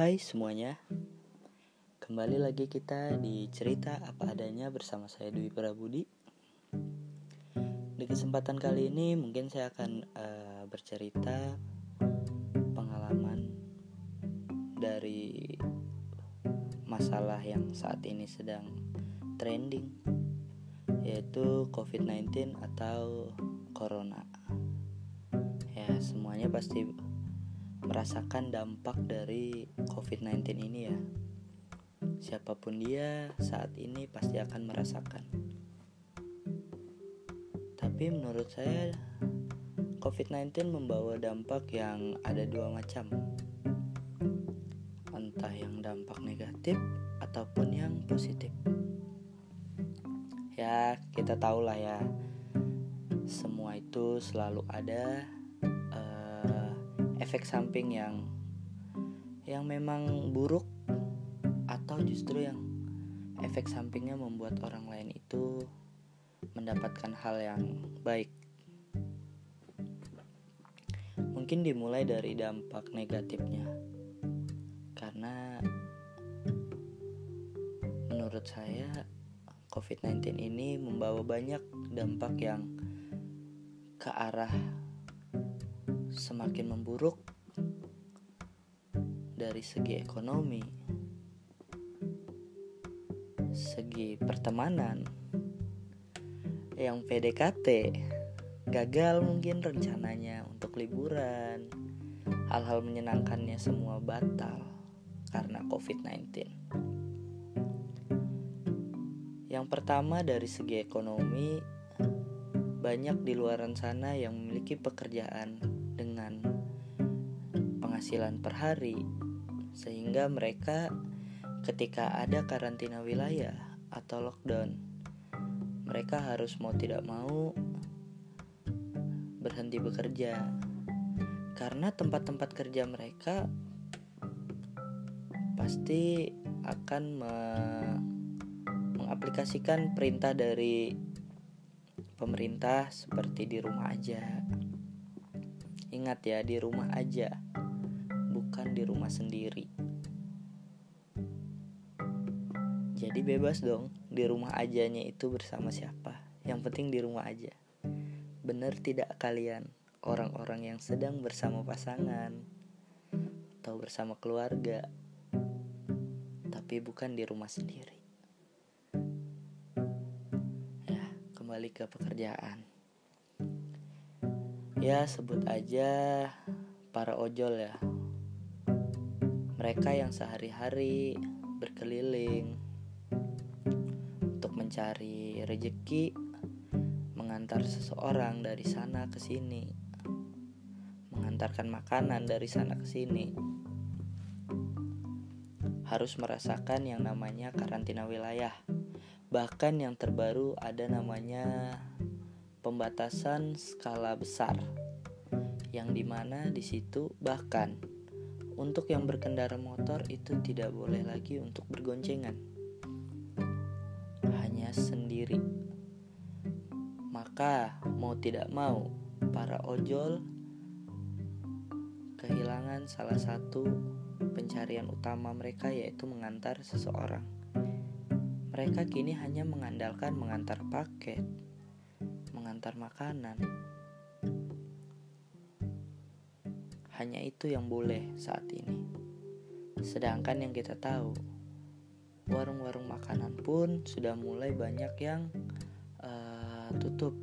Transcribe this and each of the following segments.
Hai semuanya. Kembali lagi kita di cerita apa adanya bersama saya Dwi Prabudi. Di kesempatan kali ini mungkin saya akan uh, bercerita Pengalaman dari masalah yang saat ini sedang trending Yaitu COVID-19 atau Corona. Ya semuanya pasti merasakan dampak dari COVID-19 ini ya. Siapa pun dia saat ini pasti akan merasakan. Tapi menurut saya COVID-19 membawa dampak yang ada dua macam. Entah yang dampak negatif ataupun yang positif. Ya, kita tahulah ya. Semua itu selalu ada efek samping yang yang memang buruk atau justru yang efek sampingnya membuat orang lain itu mendapatkan hal yang baik. Mungkin dimulai dari dampak negatifnya. Karena menurut saya COVID-19 ini membawa banyak dampak yang ke arah semakin memburuk dari segi ekonomi, segi pertemanan, yang PDKT gagal mungkin rencananya untuk liburan, hal-hal menyenangkannya semua batal karena COVID-19. Yang pertama dari segi ekonomi, banyak di luaran sana yang memiliki pekerjaan dengan penghasilan per hari sehingga mereka ketika ada karantina wilayah atau lockdown mereka harus mau tidak mau berhenti bekerja. Karena tempat-tempat kerja mereka pasti akan me mengaplikasikan perintah dari pemerintah seperti di rumah aja Ingat ya, di rumah aja, bukan di rumah sendiri. Jadi bebas dong, di rumah ajanya itu bersama siapa. Yang penting di rumah aja. Bener tidak kalian, orang-orang yang sedang bersama pasangan atau bersama keluarga, tapi bukan di rumah sendiri. Ya, kembali ke pekerjaan ya sebut aja para ojol ya. Mereka yang sehari-hari berkeliling untuk mencari rejeki mengantar seseorang dari sana ke sini mengantarkan makanan dari sana ke sini. Harus merasakan yang namanya karantina wilayah. Bahkan yang terbaru ada namanya pembatasan skala besar yang di mana di situ bahkan untuk yang berkendara motor itu tidak boleh lagi untuk bergoncengan. Hanya sendiri. Maka mau tidak mau para ojol kehilangan salah satu pencarian utama mereka yaitu mengantar seseorang. Mereka kini hanya mengandalkan mengantar paket mengantar makanan. Hanya itu yang boleh saat ini. Sedangkan yang kita tahu, warung-warung makanan pun sudah mulai banyak yang uh, tutup.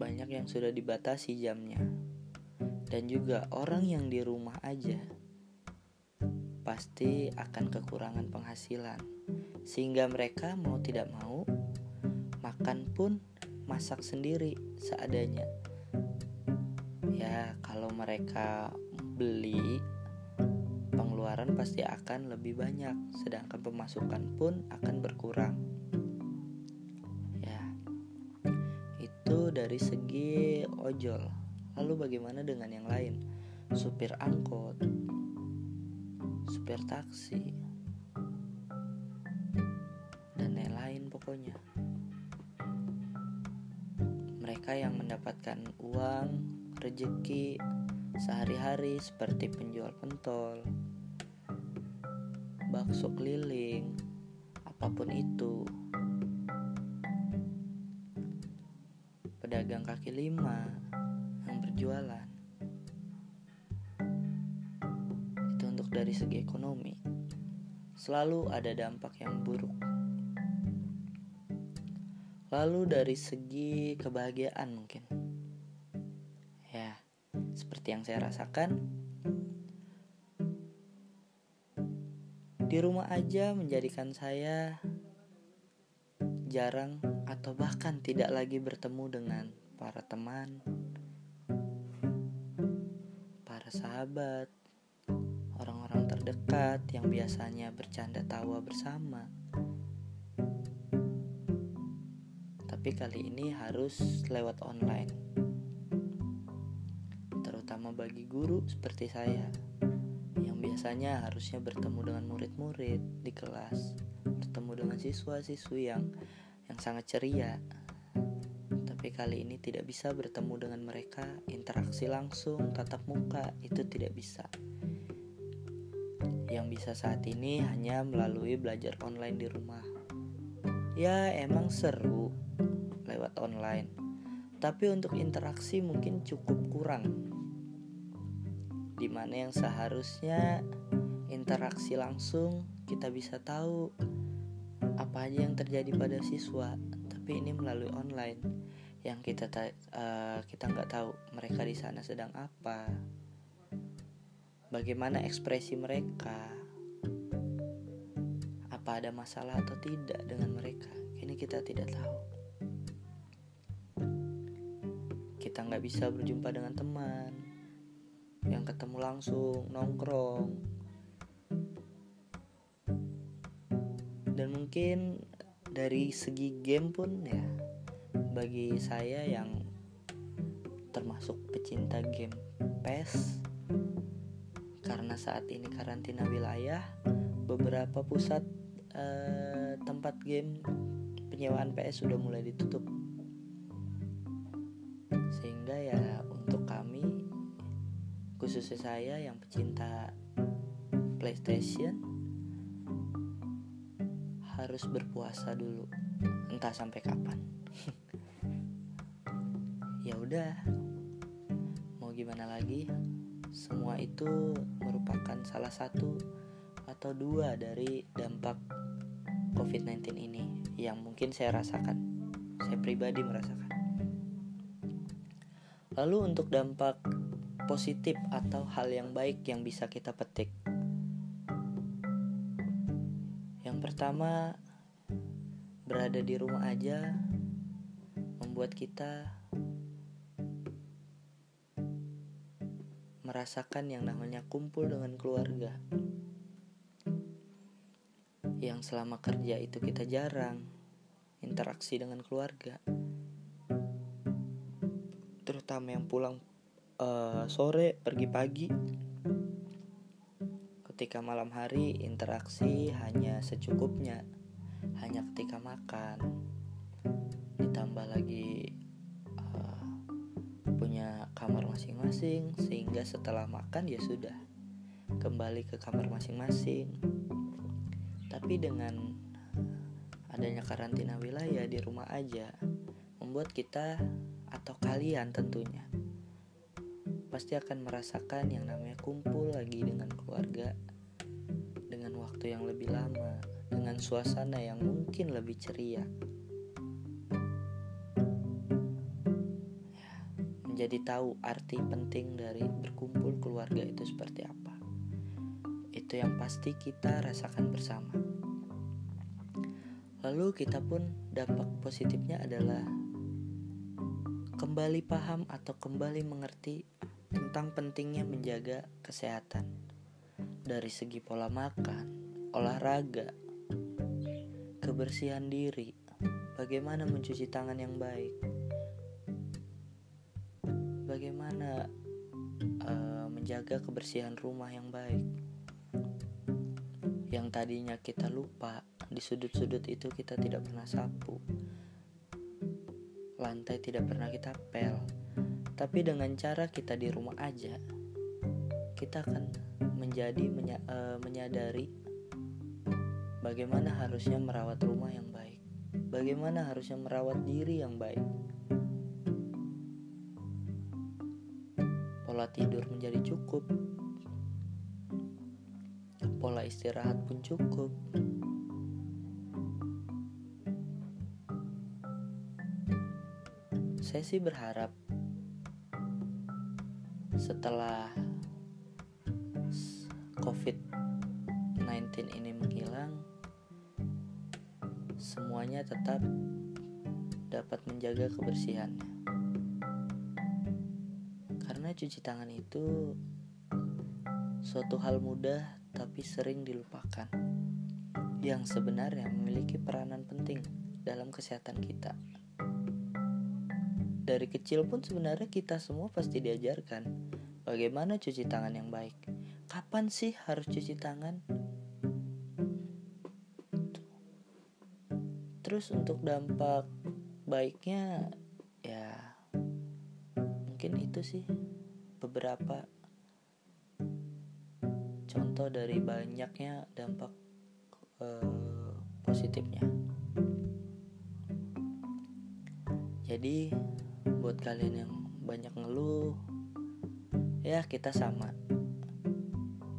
Banyak yang sudah dibatasi jamnya. Dan juga orang yang di rumah aja pasti akan kekurangan penghasilan. Sehingga mereka mau tidak mau makan pun masak sendiri seadanya. Ya kalau mereka beli pengeluaran pasti akan lebih banyak sedangkan pemasukan pun akan berkurang. Ya itu dari segi ojol. Lalu bagaimana dengan yang lain? Supir angkot supir taksi dan lain-lain pokoknya mereka yang mendapatkan uang, rejeki sehari-hari seperti penjual pentol, bakso keliling, apa pun itu. Pedagang kaki lima yang berjualan. Itu untuk dari segi ekonomi. Selalu ada dampak yang buruk. Lalu dari segi kebahagiaan mungkin. Ya, seperti yang saya rasakan, Di rumah aja menjadikan saya jarang atau bahkan tidak lagi bertemu dengan para teman, para sahabat, orang-orang terdekat yang biasanya bercanda tawa bersama. Tapi kali ini harus lewat online. Terutama bagi guru seperti saya biasanya harusnya bertemu dengan murid-murid di kelas, bertemu dengan siswa-siswi yang yang sangat ceria. Tapi kali ini tidak bisa bertemu dengan mereka, interaksi langsung, tatap muka itu tidak bisa. Yang bisa saat ini hanya melalui belajar online di rumah. Ya, emang seru lewat online. Tapi untuk interaksi mungkin cukup kurang. Di mana yang seharusnya interaksi langsung kita bisa tahu apa aja yang terjadi pada siswa. Tapi ini melalui online. Yang kita uh, kita nggak tahu mereka di sana sedang apa. Bagaimana ekspresi mereka. Apa ada masalah atau tidak dengan mereka. Ini kita tidak tahu kita nggak bisa berjumpa dengan teman yang ketemu langsung nongkrong. Dan mungkin dari segi game pun ya bagi saya yang termasuk pecinta game PES karena saat ini karantina wilayah beberapa pusat eh, tempat game penyewaan PS sudah mulai ditutup khususnya saya yang pecinta PlayStation harus berpuasa dulu entah sampai kapan. Ya udah mau gimana lagi? Semua itu merupakan salah satu atau dua dari dampak COVID-19 ini yang mungkin saya rasakan saya pribadi merasakan. Lalu untuk dampak positif atau hal yang baik yang bisa kita petik. Yang pertama, berada di rumah aja membuat kita merasakan yang namanya kumpul dengan keluarga. Yang selama kerja itu kita jarang interaksi dengan keluarga. Terutama yang pulang uh, sore pergi pagi. Ketika malam hari interaksi hanya secukupnya. Hanya ketika makan. Ditambah lagi uh, punya kamar masing-masing sehingga setelah makan ya sudah. Kembali ke kamar masing-masing. Tapi dengan adanya karantina wilayah di rumah aja membuat kita atau kalian tentunya pasti akan merasakan yang namanya kumpul lagi dengan keluarga dengan waktu yang lebih lama, dengan suasana yang mungkin lebih ceria. Menjadi tahu arti penting dari berkumpul keluarga itu seperti apa. Itu yang pasti kita rasakan bersama. Lalu kita pun dampak positifnya adalah kembali paham atau kembali mengerti tentang pentingnya menjaga kesehatan. Dari segi pola makan, olahraga, kebersihan diri, bagaimana mencuci tangan yang baik, bagaimana uh, menjaga kebersihan rumah yang baik. Yang tadinya kita lupa, di sudut-sudut itu kita tidak pernah sapu, lantai tidak pernah kita pel tapi dengan cara kita di rumah aja, kita akan menjadi menya, uh, menyadari bagaimana harusnya merawat rumah yang baik, bagaimana harusnya merawat diri yang baik. Pola tidur menjadi cukup, pola istirahat pun cukup. Saya sih berharap setelah COVID-19 ini menghilang, semuanya tetap dapat menjaga kebersihannya. Karena cuci tangan itu suatu hal mudah tapi sering dilupakan, yang sebenarnya memiliki peranan penting dalam kesehatan kita dari kecil pun sebenarnya kita semua pasti diajarkan bagaimana cuci tangan yang baik. Kapan sih harus cuci tangan? Terus untuk dampak baiknya ya mungkin itu sih beberapa contoh dari banyaknya dampak uh, positifnya. Jadi buat kalian yang banyak ngeluh ya kita sama.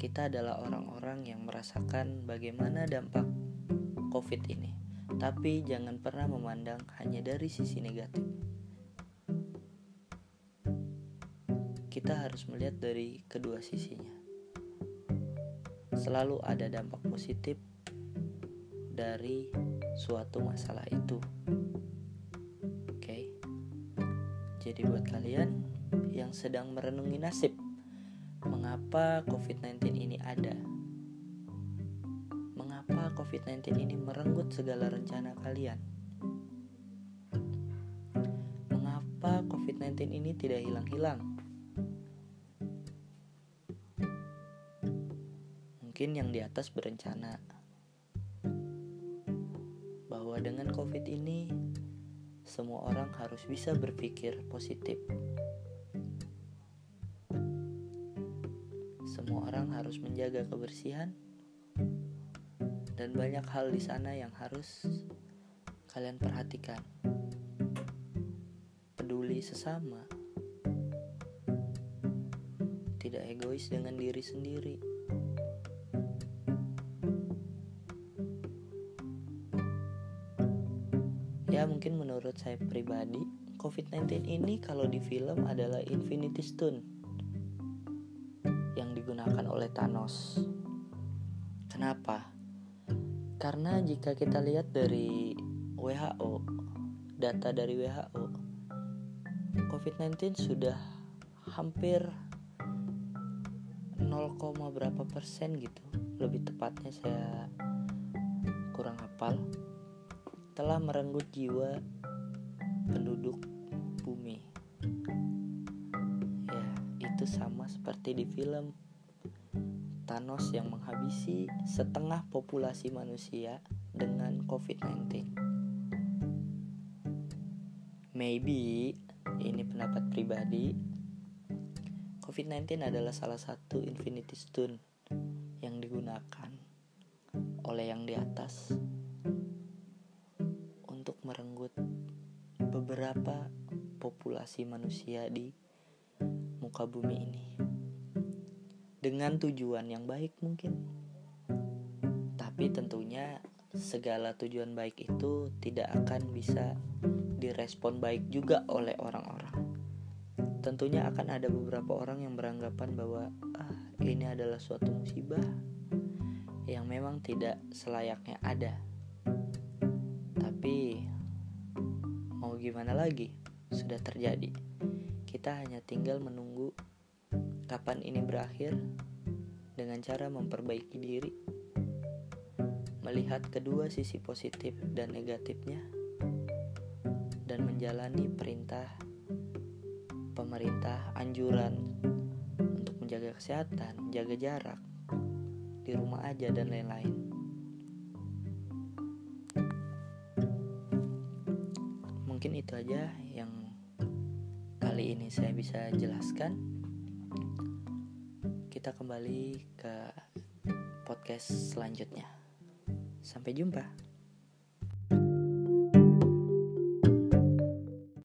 Kita adalah orang-orang yang merasakan bagaimana dampak covid ini. Tapi jangan pernah memandang hanya dari sisi negatif. Kita harus melihat dari kedua sisinya. Selalu ada dampak positif dari suatu masalah itu Jadi buat kalian yang sedang merenungi nasib, mengapa COVID-19 ini ada? Mengapa COVID-19 ini merenggut segala rencana kalian? Mengapa COVID-19 ini tidak hilang-hilang? Mungkin yang di atas berencana bahwa dengan COVID ini semua orang harus bisa berpikir positif. Semua orang harus menjaga kebersihan dan banyak hal di sana yang harus kalian perhatikan. Peduli sesama. Tidak egois dengan diri sendiri. Ya mungkin menurut saya pribadi COVID-19 ini kalau di film adalah Infinity Stone yang digunakan oleh Thanos. Kenapa? Karena jika kita lihat dari WHO, data dari WHO, COVID-19 sudah hampir 0, berapa persen gitu. Lebih tepatnya saya kurang hafal telah merenggut jiwa penduduk bumi. Ya, itu sama seperti di film Thanos yang menghabisi setengah populasi manusia dengan COVID-19. Maybe ini pendapat pribadi. COVID-19 adalah salah satu Infinity Stone yang digunakan oleh yang di atas merenggut beberapa populasi manusia di muka bumi ini. Dengan tujuan yang baik mungkin. Tapi tentunya segala tujuan baik itu tidak akan bisa direspon baik juga oleh orang-orang. Tentunya akan ada beberapa orang yang beranggapan bahwa ah, ini adalah suatu musibah yang memang tidak selayaknya ada tapi gimana lagi? Sudah terjadi. Kita hanya tinggal menunggu kapan ini berakhir dengan cara memperbaiki diri, melihat kedua sisi positif dan negatifnya, dan menjalani perintah pemerintah anjuran untuk menjaga kesehatan, jaga jarak, di rumah aja dan lain-lain. Mungkin itu aja yang kali ini saya bisa jelaskan kita kembali ke podcast selanjutnya. Sampai jumpa.